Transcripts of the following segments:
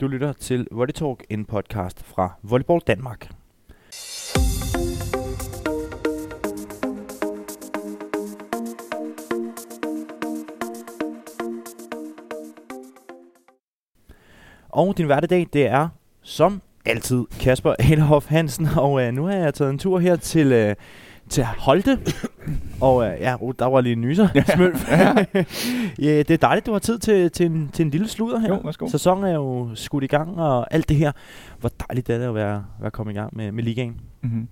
Du lytter til Volley Talk, en podcast fra Volleyball Danmark. Og din hverdag, det er som altid Kasper Adelhoff Hansen, og øh, nu har jeg taget en tur her til, øh, til Holte. og øh, ja, der var lige en nyser. Smølf. ja, det er dejligt, du har tid til, til, en, til en lille sludder her. Jo, værsgo. Sæsonen er jo skudt i gang, og alt det her. Hvor dejligt er det at være, være kommet i gang med, med ligaen. Mm-hmm.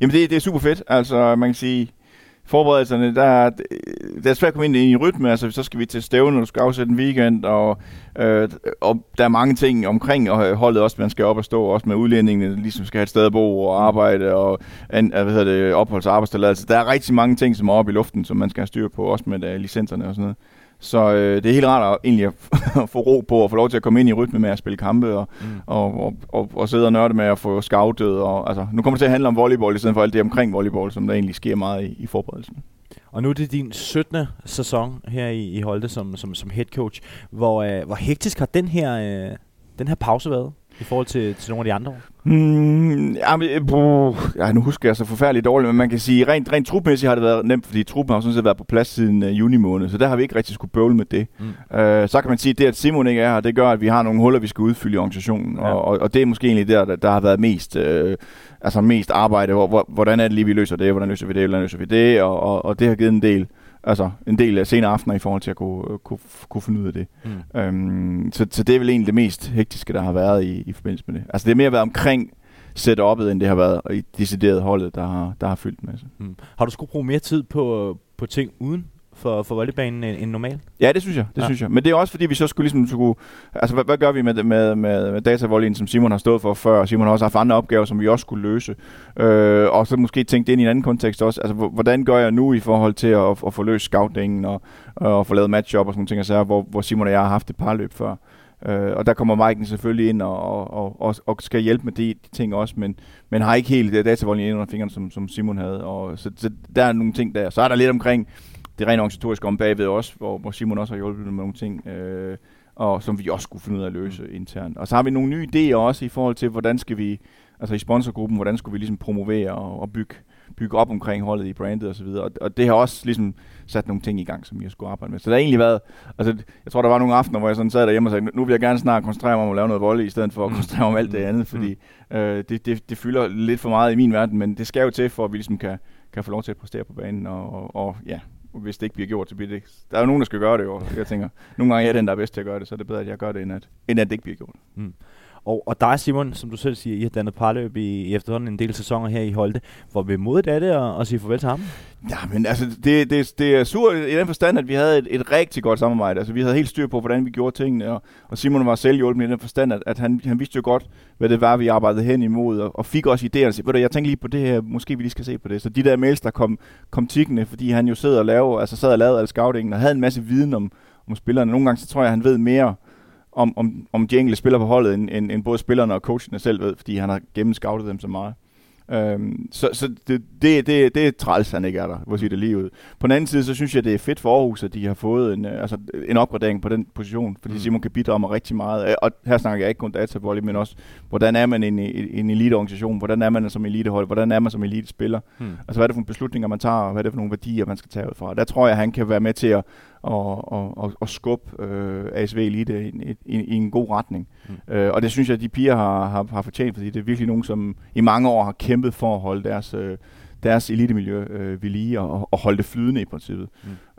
Jamen det, det er super fedt. Altså man kan sige, forberedelserne, der, er- det er svært at komme ind i en rytme. Altså så skal vi til stævne, og du skal afsætte en weekend, og, øh, og der er mange ting omkring og holdet også, man skal op og stå, også med udlændingene, ligesom skal have et sted at bo og arbejde, og en, hvad hedder det, opholds- og arbejdstilladelse. Der er rigtig mange ting, som er oppe i luften, som man skal have styr på, også med uh, licenserne og sådan noget. Så øh, det er helt rart at, egentlig at, få ro på og få lov til at komme ind i rytme med at spille kampe og, Mm. og, og, og, og sidde og nørde med at få scoutet. Og, altså, nu kommer det til at handle om volleyball i stedet for alt det omkring volleyball, som der egentlig sker meget i, i forberedelsen. Og nu er det din 17. sæson her i, i Holte som, som, som head coach. Hvor, øh, hvor hektisk har den her, øh, den her pause været i forhold til, til nogle af de andre år? Ja, men, øh, bruh, ja, nu husker jeg så forfærdeligt dårligt, men man kan sige, rent, rent trupmæssigt har det været nemt, fordi truppen har sådan set været på plads siden uh, juni måned, så der har vi ikke rigtig skulle bøvle med det. Mm. Uh, så kan man sige, at det, at Simon ikke er her, det gør, at vi har nogle huller, vi skal udfylde i organisationen, Ja. og, og, og det er måske egentlig der, der, der har været mest, uh, altså mest arbejde, hvor, hvor, hvordan er det lige, vi løser det, hvordan løser vi det, hvordan løser vi det, og, og, og det har givet en del, altså en del af senere aftener i forhold til at kunne, øh, kunne, kunne finde ud af det. Mm. Øhm, så, så det er vel egentlig det mest hektiske, der har været i, i forbindelse med det. Altså det har mere været omkring setup'et, end det har været i decideret holdet, der har, der har fyldt med sig. Mm. Har du skulle bruge mere tid på, på ting uden for, for volleybanen end, end normalt? Ja, det synes jeg. Det Ja. synes jeg. Men det er også fordi, vi så skulle ligesom skulle... Altså, hvad, hvad gør vi med, med, med, med datavollyen, som Simon har stået for før? Simon har også haft andre opgaver, som vi også skulle løse. Øh, og så måske tænke det ind i en anden kontekst også. Altså, hvor- hvordan gør jeg nu i forhold til at, at få løst scoutingen og, og få lavet match-up og sådan nogle ting, sager, hvor, hvor Simon og jeg har haft et par løb før. Øh, og der kommer Mike selvfølgelig ind og, og, og, og, skal hjælpe med de, de ting også, men, men har ikke helt datavolden ind under fingrene, som, som Simon havde. Og, så, så der er nogle ting der. Så er der lidt omkring det rent organisatoriske om bagved også, hvor, hvor Simon også har hjulpet med nogle ting, øh, og som vi også skulle finde ud af at løse mm. internt. Og så har vi nogle nye idéer også i forhold til, hvordan skal vi, altså i sponsorgruppen, hvordan skulle vi ligesom promovere og, og bygge, bygge op omkring holdet i brandet og så videre. Og, og det har også ligesom sat nogle ting i gang, som vi har skulle arbejde med. Så der har egentlig været, altså jeg tror, der var nogle aftener, hvor jeg sådan sad derhjemme og sagde, nu vil jeg gerne snart koncentrere mig om at lave noget volley, i stedet for at Mm. koncentrere mig om alt det andet, fordi øh, det, det, det fylder lidt for meget i min verden, men det skal jo til, for at vi ligesom kan, kan få lov til at præstere på banen, og, og, og ja, hvis det ikke bliver gjort, så bliver det ikke. Der er jo nogen, der skal gøre det, jo. jeg tænker, nogle gange er jeg den, der er bedst til at gøre det, så er det bedre, at jeg gør det, end at, end at det ikke bliver gjort. Mm. Og, og dig, Simon, som du selv siger, I har dannet parløb i, i efterhånden en del sæsoner her i Holte. Hvor vemodigt er det at, at sige farvel til ham? Ja, men altså, det, det, det er surt i den forstand, at vi havde et, et rigtig godt samarbejde. Altså, vi havde helt styr på, hvordan vi gjorde tingene, og, og Simon var selv selvhjulpen i den forstand, at, at han, han vidste jo godt, hvad det var, vi arbejdede hen imod, og, og fik også idéer. Så, ved du, jeg tænker lige på det her, måske vi lige skal se på det. Så de der mails, der kom, kom tikkende, fordi han jo sidder og laver, altså sad og lavede al scoutingen, og havde en masse viden om, om spillerne. Nogle gange, så tror jeg, han ved mere om, om, om de enkelte spillere på holdet, end, end, end både spillerne og coachene selv ved, fordi han har gennemscoutet dem så meget. Øhm, så så det, det, det, det er træls, han ikke er der, hvor sige det lige ud. På den anden side, så synes jeg, det er fedt for Aarhus, at de har fået en, øh, altså, en opgradering på den position, fordi Mm. mm. Simon kan bidrage med rigtig meget. Øh, Og her snakker jeg ikke kun datavolley, men også, hvordan er man en, en, eliteorganisation, hvordan er man som elitehold, hvordan er man som elitespiller, Hmm. altså hvad er det for nogle beslutninger, man tager, og hvad er det for nogle værdier, man skal tage ud fra. Der tror jeg, han kan være med til at, at, at, at, at skubbe øh, ASV Elite i, i, i, i en god retning. Mm. Øh, og det synes jeg, at de piger har, har, har fortjent, fordi det er virkelig nogen, som i mange år har kæmpet for at holde deres, øh, deres elitemiljø øh, ved lige og, og holde det flydende i princippet.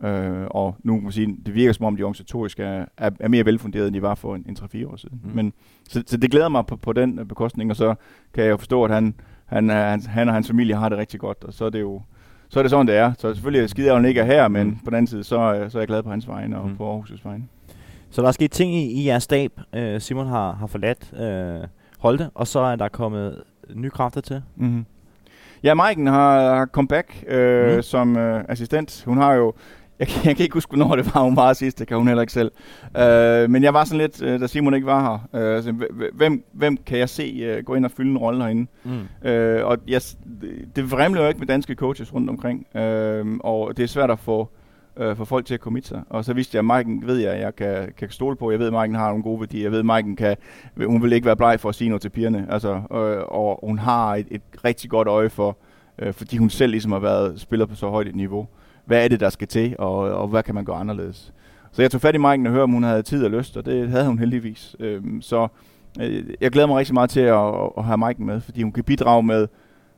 Mm. Øh, og nu kan man sige, det virker som om, de organisatoriske er, er, er mere velfunderede, end de var for en, en 3-4 år siden. Mm. Men, så, så det glæder mig på, på den øh, bekostning, og så kan jeg jo forstå, at han, han, han, han og hans familie har det rigtig godt, og så er det jo så er det sådan, det er. Så selvfølgelig er skide, at han ikke er her, men Mm. på den anden side, så, er- så er jeg glad på hans vegne og Mm. på Aarhus' vegne. Så der er sket ting i, i jeres stab. Øh, Simon har, har forladt øh, Holte, og så er der kommet nye kræfter til. Mm-hmm. Ja, Maiken har, har comeback øh, mm. som øh, assistent. Hun har jo Jeg, kan- jeg kan ikke huske, hvornår det var, hun var sidst. Det kan hun heller ikke selv. Øh, men jeg var sådan lidt, øh, da Simon ikke var her. Øh, så, hv- hvem, hvem kan jeg se øh, gå ind og fylde en rolle herinde? Mm. Øh, og jeg, det fremler jo ikke med danske coaches rundt omkring. Øh, og det er svært at få, øh, for folk til at komme sig. Og så vidste jeg, at Maiken ved jeg, at jeg kan, kan stole på. Jeg ved, at Maiken har nogle gode værdier. Jeg ved, at Maiken kan, hun vil ikke være bleg for at sige noget til pigerne. Altså, øh, og hun har et, et rigtig godt øje for, øh, fordi hun selv ligesom har været spiller på så højt et niveau. Hvad er det, der skal til, og, og hvad kan man gøre anderledes? Så jeg tog fat i Maiken og hørte, om hun havde tid og lyst, og det havde hun heldigvis. Øh, så øh, jeg glæder mig rigtig meget til at, at have Maiken med, fordi hun kan bidrage med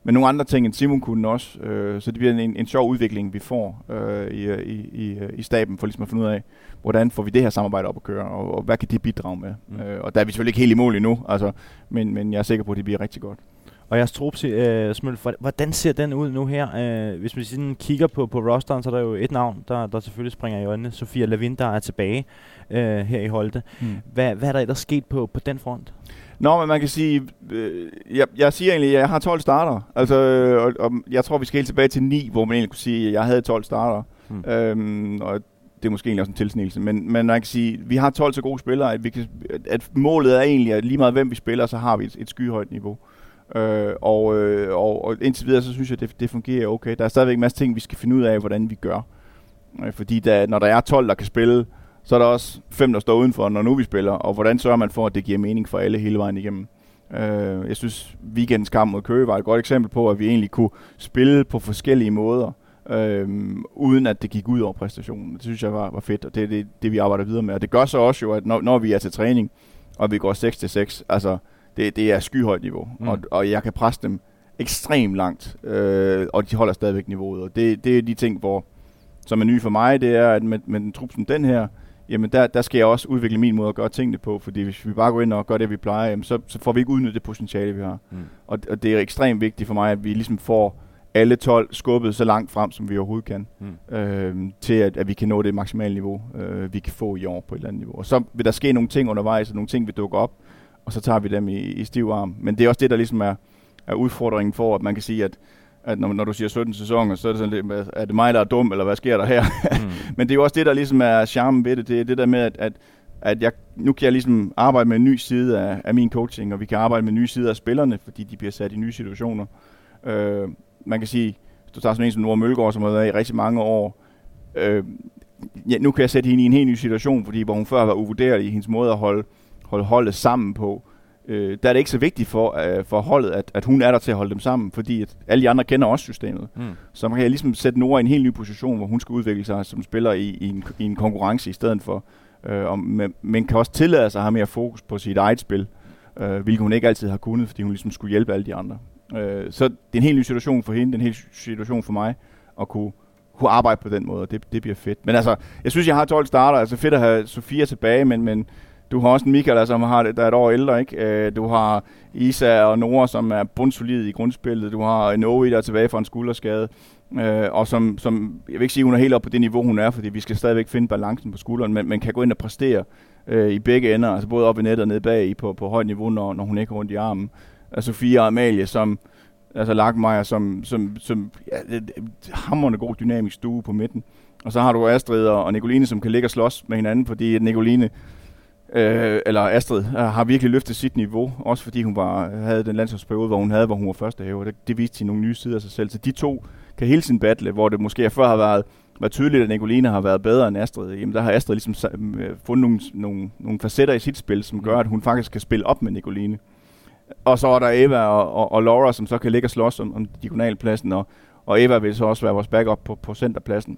men nogle andre ting end Simon kunne også. Øh, så det bliver en, en sjov udvikling, vi får øh, i, i, i, i staben, for ligesom at finde ud af, hvordan får vi det her samarbejde op at køre, og, og hvad kan det bidrage med. Mm. Øh, og der er vi selvfølgelig ikke helt i mål endnu, altså, men, men jeg er sikker på, at det bliver rigtig godt. Og jeres trup, øh, Smøl, hvordan ser den ud nu her? Øh, hvis man sådan kigger på, på rosteren, så er der jo et navn, der, der selvfølgelig springer i øjnene. Sofia Lavin, der er tilbage øh, her i Holte. Mm. Hvad, hvad er der ellers sket på, på den front? Nå, men man kan sige, øh, jeg, jeg siger egentlig, at jeg har 12 starter. Altså, og, og jeg tror, vi skal helt tilbage til 9, hvor man egentlig kunne sige, at jeg havde 12 starter. Hmm. Øhm, og det er måske egentlig også en tilsnigelse, men, men man kan sige, vi har 12 så gode spillere, at, vi kan, at målet er egentlig, at lige meget hvem vi spiller, så har vi et, et skyhøjt niveau. Øh, og, øh, og, og indtil videre, så synes jeg, det, det fungerer okay. Der er stadigvæk en masse ting, vi skal finde ud af, hvordan vi gør. Øh, fordi der, når der er 12, der kan spille, så er der også fem, der står udenfor, når nu vi spiller, og hvordan sørger man for, at det giver mening for alle hele vejen igennem. Øh, jeg synes, weekendens kamp mod Køge var et godt eksempel på, at vi egentlig kunne spille på forskellige måder, øh, uden at det gik ud over præstationen. Det synes jeg var, var fedt, og det er det, det, vi arbejder videre med. Og det gør så også jo, at når, når vi er til træning, og vi går 6 til 6, altså det, det er skyhøjt niveau, mm. og, og jeg kan presse dem ekstremt langt, øh, og de holder stadigvæk niveauet. Og det, det er de ting, hvor, som er nye for mig, det er, at med, med en trup som den her, jamen der, der skal jeg også udvikle min måde at gøre tingene på, fordi hvis vi bare går ind og gør det, vi plejer, jamen så, så får vi ikke udnyttet det potentiale, vi har. Mm. Og, og det er ekstremt vigtigt for mig, at vi ligesom får alle 12 skubbet så langt frem, som vi overhovedet kan, mm. øh, til at, at vi kan nå det maksimale niveau, øh, vi kan få i år på et eller andet niveau. Og så vil der ske nogle ting undervejs, og nogle ting vil dukke op, og så tager vi dem i, i stiv arm. Men det er også det, der ligesom er, er udfordringen for, at man kan sige, at at når, når du siger 17 sæsoner, så er det sådan lidt, er det mig, der er dum, eller hvad sker der her? Mm. Men det er jo også det, der ligesom er charmen ved det, det er det der med, at, at, at jeg, nu kan jeg ligesom arbejde med en ny side af, af min coaching, og vi kan arbejde med en ny side af spillerne, fordi de bliver sat i nye situationer. Øh, man kan sige, hvis du tager sådan en som Nora Mølgaard, som har været i rigtig mange år, øh, ja, nu kan jeg sætte hende i en helt ny situation, fordi hvor hun før var uvurderlig i hendes måde at holde, holde holdet sammen på, øh, der er det ikke så vigtigt for, øh, for holdet, at, at hun er der til at holde dem sammen, fordi at alle de andre kender også systemet. Mm. Så man kan ligesom sætte Nora i en helt ny position, hvor hun skal udvikle sig som spiller i, i, en, i en konkurrence i stedet for. Øh, og, men, men kan også tillade sig at have mere fokus på sit eget spil, øh, hvilket hun ikke altid har kunnet, fordi hun ligesom skulle hjælpe alle de andre. Øh, så det er en helt ny situation for hende, det er en helt situation for mig, at kunne kunne arbejde på den måde, og det, det bliver fedt. Men altså, jeg synes, jeg har 12 starter, altså fedt at have Sofia tilbage, men, men du har også en Michael, som har det, der er et år ældre, ikke? Øh, du har Isa og Nora, som er bundsolid i grundspillet. Du har en Ovi, der er tilbage fra en skulderskade. Øh, og som, som, jeg vil ikke sige, at hun er helt op på det niveau, hun er, fordi vi skal stadigvæk finde balancen på skulderen, men man kan gå ind og præstere øh, i begge ender, altså både op i nettet og nede bag i på, på højt niveau, når, når hun ikke er rundt i armen. Altså Sofia og Amalie, som, altså Lagmeier, som, som, som ja, hammerende god dynamisk stue på midten. Og så har du Astrid og Nicoline, som kan ligge og slås med hinanden, fordi Nicoline øh, eller Astrid, øh, har virkelig løftet sit niveau, også fordi hun var, havde den landsholdsperiode, hvor hun havde, hvor hun var første hæver. Det, det viste hende nogle nye sider af sig selv. Så de to kan hele sin battle, hvor det måske før har været, været tydeligt, at Nicoline har været bedre end Astrid. Jamen der har Astrid ligesom øh, fundet nogle, nogle, nogle facetter i sit spil, som gør, at hun faktisk kan spille op med Nicoline. Og så er der Eva og, og, og Laura, som så kan ligge og slås om, om diagonalpladsen, og, og Eva vil så også være vores backup på, på centerpladsen.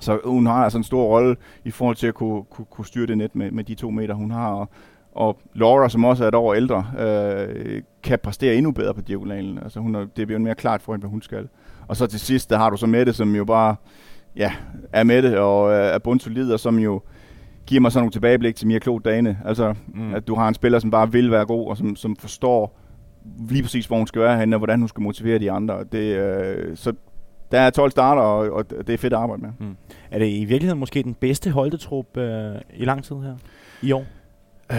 Så hun har altså en stor rolle i forhold til at kunne, kunne, kunne styre det net med, med de to meter, hun har. Og, og Laura, som også er et år ældre, øh, kan præstere endnu bedre på diagonalen. Altså hun er, det bliver mere klart for hende, hvad hun skal. Og så til sidst, der har du så Mette, som jo bare ja, er Mette og øh, er bundsolid, og som jo giver mig sådan nogle tilbageblik til Mia Klod dagene. Altså, mm. at du har en spiller, som bare vil være god, og som, som forstår lige præcis, hvor hun skal være henne, og hvordan hun skal motivere de andre. Det, øh, så der er 12 starter, og, og det er fedt at arbejde med. Mm. Er det i virkeligheden måske den bedste holdetrup øh, i lang tid her i år? Øh,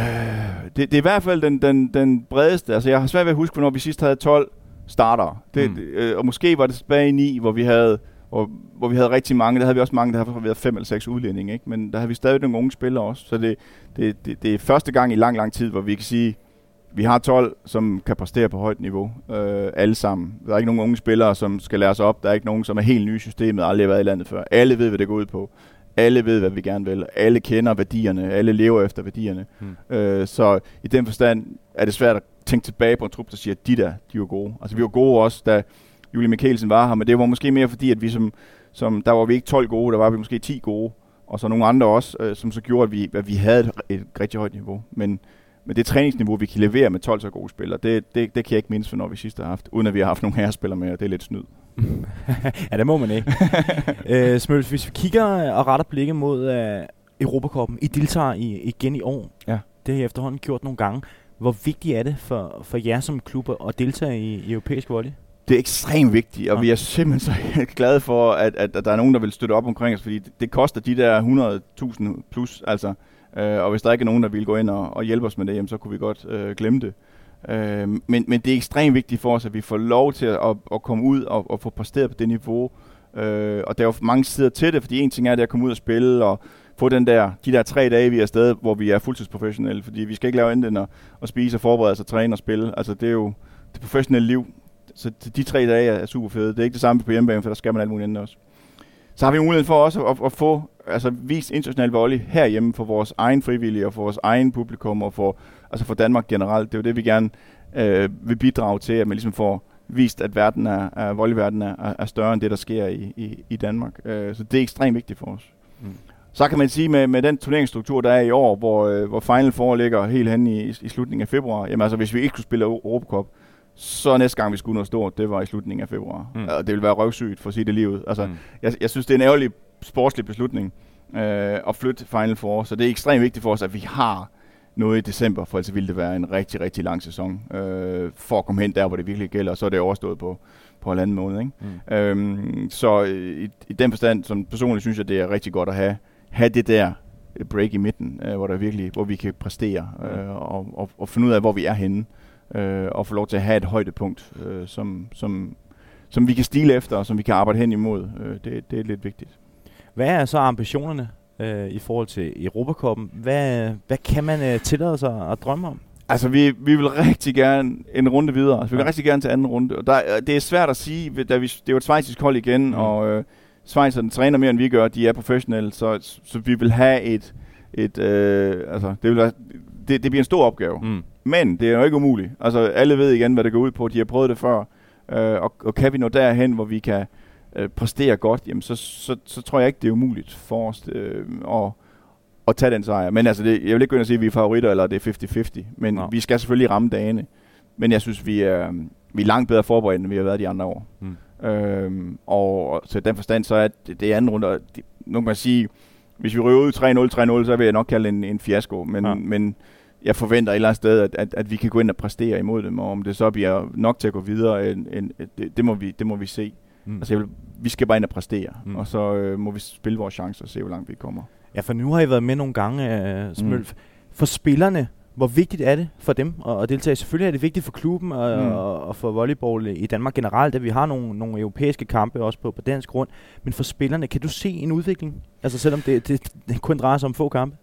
det, det er i hvert fald den, den, den bredeste. Altså, jeg har svært ved at huske, hvornår vi sidst havde 12 starter. Det, mm. det, øh, og måske var det tilbage i 9, hvor vi havde hvor, hvor vi havde rigtig mange. Der havde vi også mange, der har været fem eller seks udlændinge. Ikke? Men der havde vi stadig nogle unge spillere også. Så det, det, det, det er første gang i lang, lang tid, hvor vi kan sige, vi har 12, som kan præstere på højt niveau, øh, alle sammen. Der er ikke nogen unge spillere, som skal lære sig op. Der er ikke nogen, som er helt nye i systemet, aldrig har været i landet før. Alle ved, hvad det går ud på. Alle ved, hvad vi gerne vil. Alle kender værdierne. Alle lever efter værdierne. Hmm. Øh, så i den forstand er det svært at tænke tilbage på en trup, der siger, at de der, de var gode. Altså vi var gode også, da Julie Mikkelsen var her, men det var måske mere fordi, at vi som, som der var vi ikke 12 gode, der var vi måske 10 gode, og så nogle andre også, øh, som så gjorde, at vi, at vi havde et, et rigtig højt niveau. Men, men det træningsniveau, vi kan levere med 12 så gode spillere, det, det, det kan jeg ikke mindst for, når vi sidst har haft, uden at vi har haft nogle herrespillere med, og det er lidt snyd. ja, det må man ikke. øh, Smølf, hvis vi kigger og retter blikket mod uh, Europakoppen, I deltager i, igen i år. Ja. Det har I efterhånden gjort nogle gange. Hvor vigtigt er det for, for jer som klub at deltage i, i europæisk volley? Det er ekstremt vigtigt, og ja. vi er simpelthen så glade for, at, at, at der er nogen, der vil støtte op omkring os, fordi det, det koster de der 100.000 plus, altså. Øh, og hvis der ikke er nogen, der vil gå ind og, og hjælpe os med det, jamen, så kunne vi godt øh, glemme det. Øh, men, men det er ekstremt vigtigt for os, at vi får lov til at, at, at komme ud og, og få præsteret på det niveau. Øh, og der er jo mange sider til det, fordi en ting er det at komme ud og spille, og få den der, de der tre dage, vi er afsted, hvor vi er fuldtidsprofessionelle, fordi vi skal ikke lave andet end at, at spise og forberede os og træne og spille. Altså det er jo det professionelle liv. Så de tre dage er super fede. Det er ikke det samme på hjemmebane, for der skal man alt muligt andet også. Så har vi muligheden for også at, at få altså, vist international volley herhjemme for vores egen frivillige og for vores egen publikum og for, altså for Danmark generelt. Det er jo det, vi gerne øh, vil bidrage til, at man ligesom får vist, at verden er, er volleyverden er, er større end det, der sker i, i, i Danmark. Øh, så det er ekstremt vigtigt for os. Mm. Så kan man sige, med, med den turneringsstruktur, der er i år, hvor, øh, hvor Final foreligger helt hen i, i slutningen af februar, jamen altså, hvis vi ikke skulle spille Europacup, så næste gang vi skulle noget stort, det var i slutningen af februar. Mm. Og det ville være røvsygt for at sige det livet. Altså, mm. jeg, jeg synes, det er en ærgerlig sportslig beslutning øh, at flytte Final Four, så det er ekstremt vigtigt for os, at vi har noget i december, for ellers ville det være en rigtig, rigtig lang sæson, øh, for at komme hen der, hvor det virkelig gælder, og så er det overstået på, på en anden måned. Ikke? Mm. Øhm, så i, i den forstand, som personligt synes jeg, det er rigtig godt at have, have det der break i midten, øh, hvor der virkelig, hvor vi kan præstere øh, og, og, og finde ud af, hvor vi er henne, øh, og få lov til at have et højdepunkt, øh, som, som, som vi kan stile efter, og som vi kan arbejde hen imod. Øh, det, det er lidt vigtigt. Hvad er så ambitionerne øh, i forhold til Europakoppen? Hvad, hvad kan man øh, tillade sig at drømme om? Altså, vi, vi vil rigtig gerne en runde videre. Altså, vi vil ja. rigtig gerne til anden runde. Og der, det er svært at sige, da vi, det er jo et svejsisk hold igen, mm. og øh, Schweizerne træner mere, end vi gør. De er professionelle, så, så vi vil have et... et øh, altså, det, vil være, det, det bliver en stor opgave. Mm. Men det er jo ikke umuligt. Altså, alle ved igen, hvad det går ud på. De har prøvet det før. Øh, og, og kan vi nå derhen, hvor vi kan øh, præstere godt, jamen så, så, så tror jeg ikke, det er umuligt for os øh, at, at tage den sejr. Men altså, det, jeg vil ikke gå ind og sige, at vi er favoritter, eller det er 50-50. Men no. vi skal selvfølgelig ramme dagene. Men jeg synes, vi er, vi er langt bedre forberedt, end vi har været de andre år. Mm. Øhm, og så den forstand, så er det, det anden runde, det, nu kan man sige, hvis vi ryger ud 3-0, 3-0, så vil jeg nok kalde det en, en fiasko. Men, ja. men jeg forventer et eller andet sted, at, at, at vi kan gå ind og præstere imod dem, og om det så bliver nok til at gå videre, en, en, det, det, må vi, det må vi se. Mm. Altså, jeg vil, vi skal bare ind og præstere, mm. og så øh, må vi spille vores chancer og se, hvor langt vi kommer. Ja, for nu har I været med nogle gange, uh, Smølf. Mm. For spillerne, hvor vigtigt er det for dem at, at deltage? Selvfølgelig er det vigtigt for klubben og, mm. og, og for volleyball i Danmark generelt, at vi har nogle, nogle europæiske kampe også på, på dansk grund. Men for spillerne, kan du se en udvikling? Altså selvom det, det, det kun drejer sig om få kampe?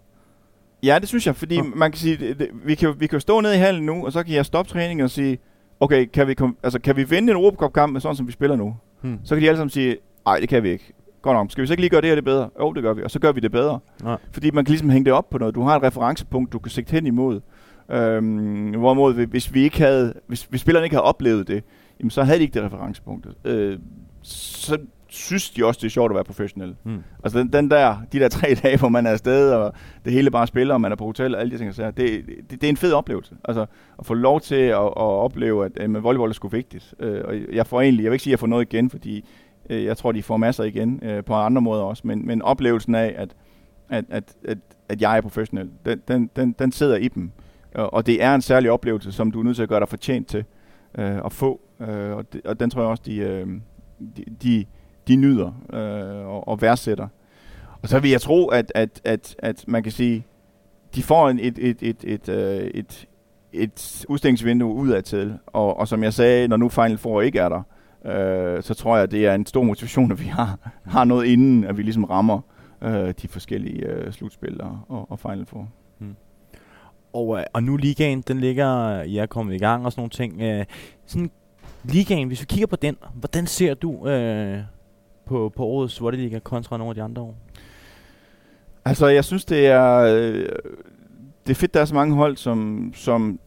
Ja, det synes jeg, fordi ja. man kan sige, det, det, vi, kan, vi kan stå ned i hallen nu, og så kan jeg stoppe træningen og sige, okay, kan vi, kom, altså, kan vi vinde en Europacup-kamp sådan, som vi spiller nu? Hmm. Så kan de alle sammen sige, nej, det kan vi ikke. Godt nok. Skal vi så ikke lige gøre det her det bedre? Jo, det gør vi. Og så gør vi det bedre. Ja. Fordi man kan ligesom hænge det op på noget. Du har et referencepunkt, du kan sigte hen imod. Øhm, hvorimod, hvis vi ikke havde, hvis, hvis spillerne ikke havde oplevet det, jamen, så havde de ikke det referencepunkt. Øh, så synes de også, det er sjovt at være professionel. Mm. Altså den, den der, de der tre dage, hvor man er afsted, og det hele bare spiller, og man er på hotel, og alle de ting, så det, det, det, er en fed oplevelse. Altså at få lov til at, at opleve, at, at volleyball er sgu vigtigt. Øh, og jeg får egentlig, jeg vil ikke sige, at jeg får noget igen, fordi øh, jeg tror, de får masser igen øh, på andre måder også, men, men oplevelsen af, at, at, at, at, at jeg er professionel, den, den, den, den sidder i dem. Og, det er en særlig oplevelse, som du er nødt til at gøre dig fortjent til øh, at få. Øh, og, det, og den tror jeg også, de, øh, de, de de nyder øh, og, og værdsætter. Og så vil jeg tro, at, at, at, at man kan sige, de får en, et, et, et, et, øh, et, et udstillingsvindue udadtil. Og, og som jeg sagde, når nu Final Four ikke er der, øh, så tror jeg, det er en stor motivation, at vi har, har noget inden, at vi ligesom rammer øh, de forskellige øh, slutspil og, og Final Four. Hmm. Og, øh, og nu ligaen, den ligger, jeg er kommet i gang og sådan nogle ting. Øh, sådan ligaen, hvis vi kigger på den, hvordan ser du øh, på, på årets Liga kontra nogle af de andre år? Altså, jeg synes, det er, øh, det er fedt, der er så mange hold, som, som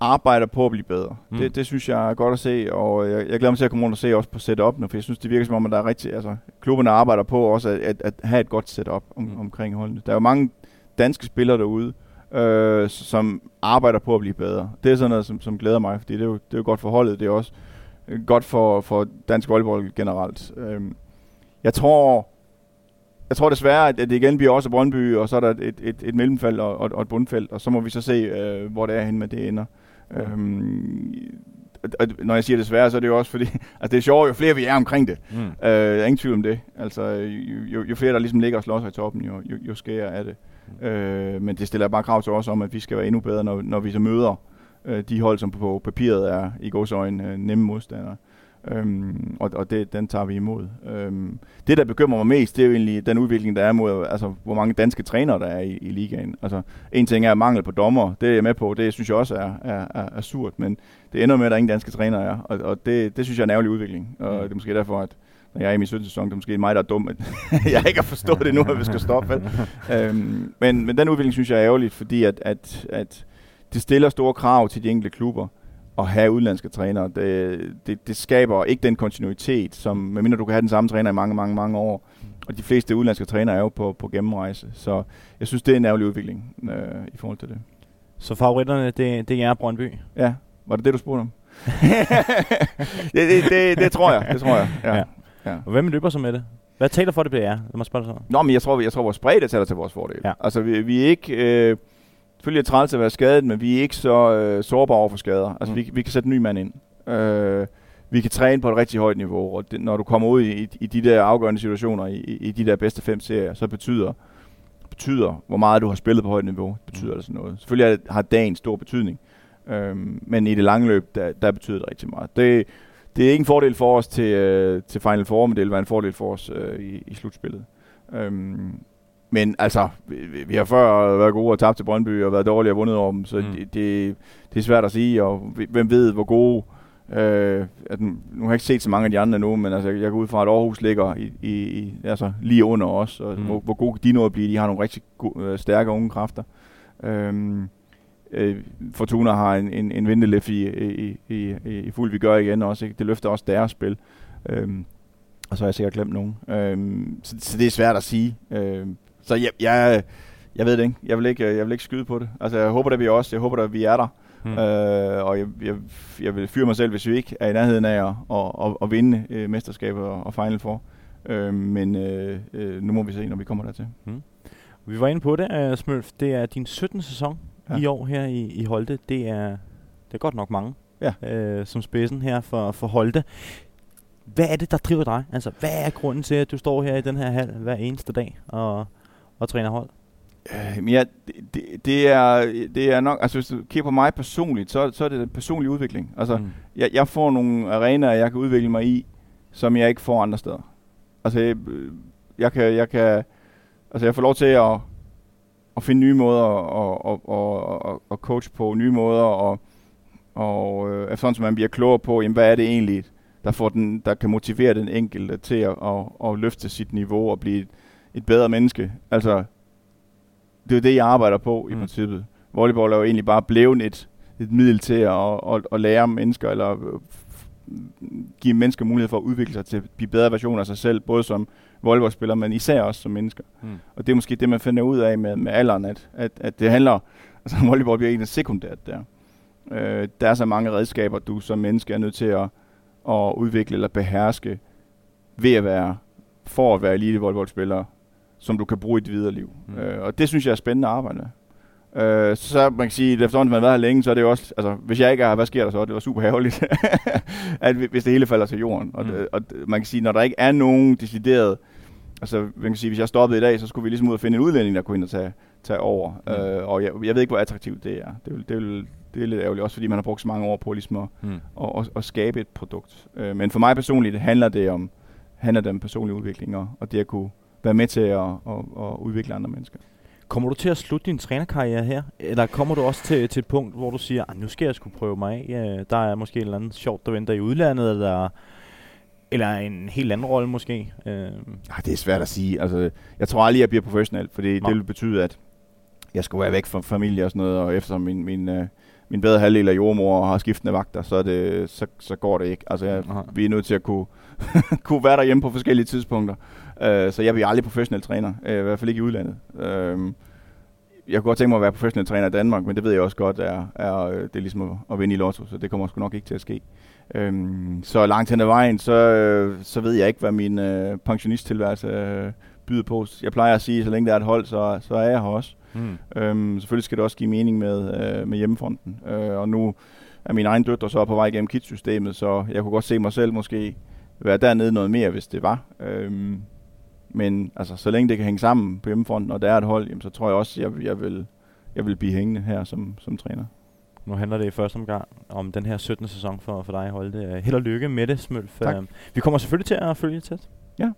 arbejder på at blive bedre. Mm. Det, det synes jeg er godt at se, og jeg, jeg glæder mig til at komme rundt og se også på setup'ene, for jeg synes, det virker som om, at der er rigtig, altså, klubberne arbejder på også at, at, at have et godt setup om, mm. omkring holdene. Der er jo mange danske spillere derude, øh, som arbejder på at blive bedre. Det er sådan noget, som, som glæder mig, fordi det er, jo, det er jo godt for holdet, det er også godt for, for dansk volleyball generelt. Øh, jeg tror, jeg tror desværre, at det igen bliver også Brøndby, og så er der et, et, et mellemfelt og, og, og et bundfelt, og så må vi så se, øh, hvor det er hen med det ender. Øhm, og når jeg siger desværre, så er det jo også fordi, altså det er sjovt, jo flere vi er omkring det. Mm. Øh, ingen tvivl om det. Altså, jo, jo flere der ligesom ligger og slår sig i toppen, jo, jo, jo skærer er det. Mm. Øh, men det stiller bare krav til os om, at vi skal være endnu bedre, når, når vi så møder øh, de hold, som på papiret er i godsøjne øh, nemme modstandere. Øhm, og og det, den tager vi imod. Øhm, det, der bekymrer mig mest, det er jo egentlig den udvikling, der er mod, altså, hvor mange danske trænere, der er i, i ligaen. Altså, en ting er mangel på dommer, det er jeg med på, det synes jeg også er, er, er, er surt, men det ender med, at der ingen danske trænere er, og, og det, det synes jeg er en ærgerlig udvikling, og mm. det er måske derfor, at når jeg er i min 17. sæson, det er måske mig, der er dum, at jeg ikke har forstået det nu, at vi skal stoppe. øhm, men, men den udvikling synes jeg er ærgerligt, fordi at, at, at det stiller store krav til de enkelte klubber, at have udenlandske trænere. Det, det, det skaber ikke den kontinuitet, som medmindre du kan have den samme træner i mange, mange, mange år. Og de fleste udenlandske trænere er jo på, på gennemrejse. Så jeg synes, det er en ærgerlig udvikling øh, i forhold til det. Så favoritterne, det, det er Brøndby? Ja, var det det, du spurgte om? det, det, det, det, tror jeg, det tror jeg. Ja. ja. ja. Og hvem løber så med det? Hvad taler for, det bliver jer? Lad mig spørge dig så. Nå, men jeg tror, jeg tror vores bredde taler til vores fordel. Ja. Altså, vi, vi er ikke... Øh, selvfølgelig er træls at være skadet, men vi er ikke så øh, sårbare over for skader. Altså, mm. vi, vi kan sætte en ny mand ind. Øh, vi kan træne på et rigtig højt niveau, og det, når du kommer ud i, i de der afgørende situationer, i, i de der bedste fem serier, så betyder, betyder, hvor meget du har spillet på højt niveau, betyder mm. sådan noget. Selvfølgelig har dagen stor betydning, øh, men i det lange løb, der, der betyder det rigtig meget. Det, det er ikke en fordel for os til, øh, til Final Four, men det vil være en fordel for os øh, i, i slutspillet. Øhm, men altså, vi, vi har før været gode og tabt til Brøndby og været dårlige og vundet over dem, så mm. det, det, det er svært at sige, og hvem ved, hvor gode... Øh, at, nu har jeg ikke set så mange af de andre nu, men altså, jeg går ud fra, at Aarhus ligger i, i, altså, lige under os, og mm. hvor, hvor gode de at blive. De har nogle rigtig gode, øh, stærke unge kræfter. Øhm, øh, Fortuna har en, en, en vindelef i, i, i, i fuld vi gør igen også. Ikke? Det løfter også deres spil. Øhm, og så har jeg sikkert glemt nogen. Øhm, så, så det er svært at sige. Øhm, så jeg, jeg, jeg ved det ikke. Jeg vil ikke, jeg vil ikke skyde på det. Altså, jeg håber, at vi også. Jeg håber, at vi er der. Hmm. Øh, og jeg, jeg, jeg vil fyre mig selv, hvis vi ikke er i nærheden af at, at, at, at vinde øh, mesterskabet og, og Final Four. Øh, men øh, øh, nu må vi se, når vi kommer dertil. Hmm. Vi var inde på det, uh, Smølf. Det er din 17. sæson ja. i år her i, i Holte. Det er, det er godt nok mange ja. øh, som spidsen her for, for Holte. Hvad er det, der driver dig? Altså, hvad er grunden til, at du står her i den her hal hver eneste dag og, og træner hold? Øh, ja, det, det, er, det er nok, altså hvis du kigger på mig personligt, så, så er det en personlig udvikling. Altså, mm. jeg, jeg får nogle arenaer, jeg kan udvikle mig i, som jeg ikke får andre steder. Altså, jeg, jeg kan, jeg kan, altså jeg får lov til at, at finde nye måder at, at, at, at, at coach på, nye måder, og, og øh, efterhånden som man bliver klogere på, jamen, hvad er det egentlig, der, får den, der kan motivere den enkelte til at, at, at løfte sit niveau og blive et bedre menneske. Altså, det er det, jeg arbejder på i mm. princippet. Volleyball er jo egentlig bare blevet et, et middel til at, at, at lære mennesker, eller øh, give mennesker mulighed for at udvikle sig til at blive bedre versioner af sig selv, både som volleyballspiller, men især også som mennesker. Mm. Og det er måske det, man finder ud af med, med alderen, at, at, at det handler, altså volleyball bliver egentlig sekundært der. Øh, der er så mange redskaber, du som menneske er nødt til at, at udvikle eller beherske ved at være, for at være elite volleyballspiller, som du kan bruge i dit videre liv. Mm. Øh, og det synes jeg er spændende at arbejde med. Øh, så man kan sige, at efterhånden man har været her længe, så er det jo også, altså hvis jeg ikke er hvad sker der så? Det var super ærgerligt, at hvis det hele falder til jorden. Og, mm. og, og man kan sige, når der ikke er nogen decideret, altså man kan sige, hvis jeg stoppede i dag, så skulle vi ligesom ud og finde en udlænding, der kunne ind og tage, tage over. Mm. Øh, og jeg, jeg ved ikke, hvor attraktivt det er. Det, vil, det, vil, det er lidt ærgerligt, også fordi man har brugt så mange år på ligesom at, mm. at, at, at skabe et produkt. Øh, men for mig personligt handler det om, handler det om personlig udvikling, og, og det at kunne være med til at, at, at udvikle andre mennesker. Kommer du til at slutte din trænerkarriere her? Eller kommer du også til, til et punkt, hvor du siger, ah, nu skal jeg skulle prøve mig af? Der er måske en eller anden sjovt, der venter i udlandet, eller, eller en helt anden rolle måske? Øh. Ej, det er svært at sige. Altså, jeg tror aldrig, jeg bliver professionel, Nå. det vil betyde, at jeg skal være væk fra familie og sådan noget, og eftersom min, min, øh, min bedre halvdel af jordmor har skiftende vagter, så, det, så, så går det ikke. Altså, jeg, vi er nødt til at kunne, kunne være derhjemme på forskellige tidspunkter. Uh, så jeg bliver aldrig professionel træner, uh, i hvert fald ikke i udlandet. Uh, jeg kunne godt tænke mig at være professionel træner i Danmark, men det ved jeg også godt, er, er det er ligesom at, at vinde i lotto, så det kommer sgu nok ikke til at ske. Um, så langt hen ad vejen, så, så ved jeg ikke, hvad min uh, pensionisttilværelse uh, byder på. Jeg plejer at sige, at så længe der er et hold, så, så er jeg her også. Mm. Øhm, selvfølgelig skal det også give mening med, øh, med hjemmefronten. Øh, og nu er min egen døtre så på vej igennem KIT-systemet, så jeg kunne godt se mig selv måske være dernede noget mere, hvis det var. Øhm, men altså, så længe det kan hænge sammen på hjemmefronten, og der er et hold, jamen, så tror jeg også, at jeg, jeg, vil, jeg vil blive hængende her som, som træner. Nu handler det i første omgang om den her 17. sæson for, for dig, Holte. Held og lykke med det, Smølf. Tak. Vi kommer selvfølgelig til at følge tæt. Ja.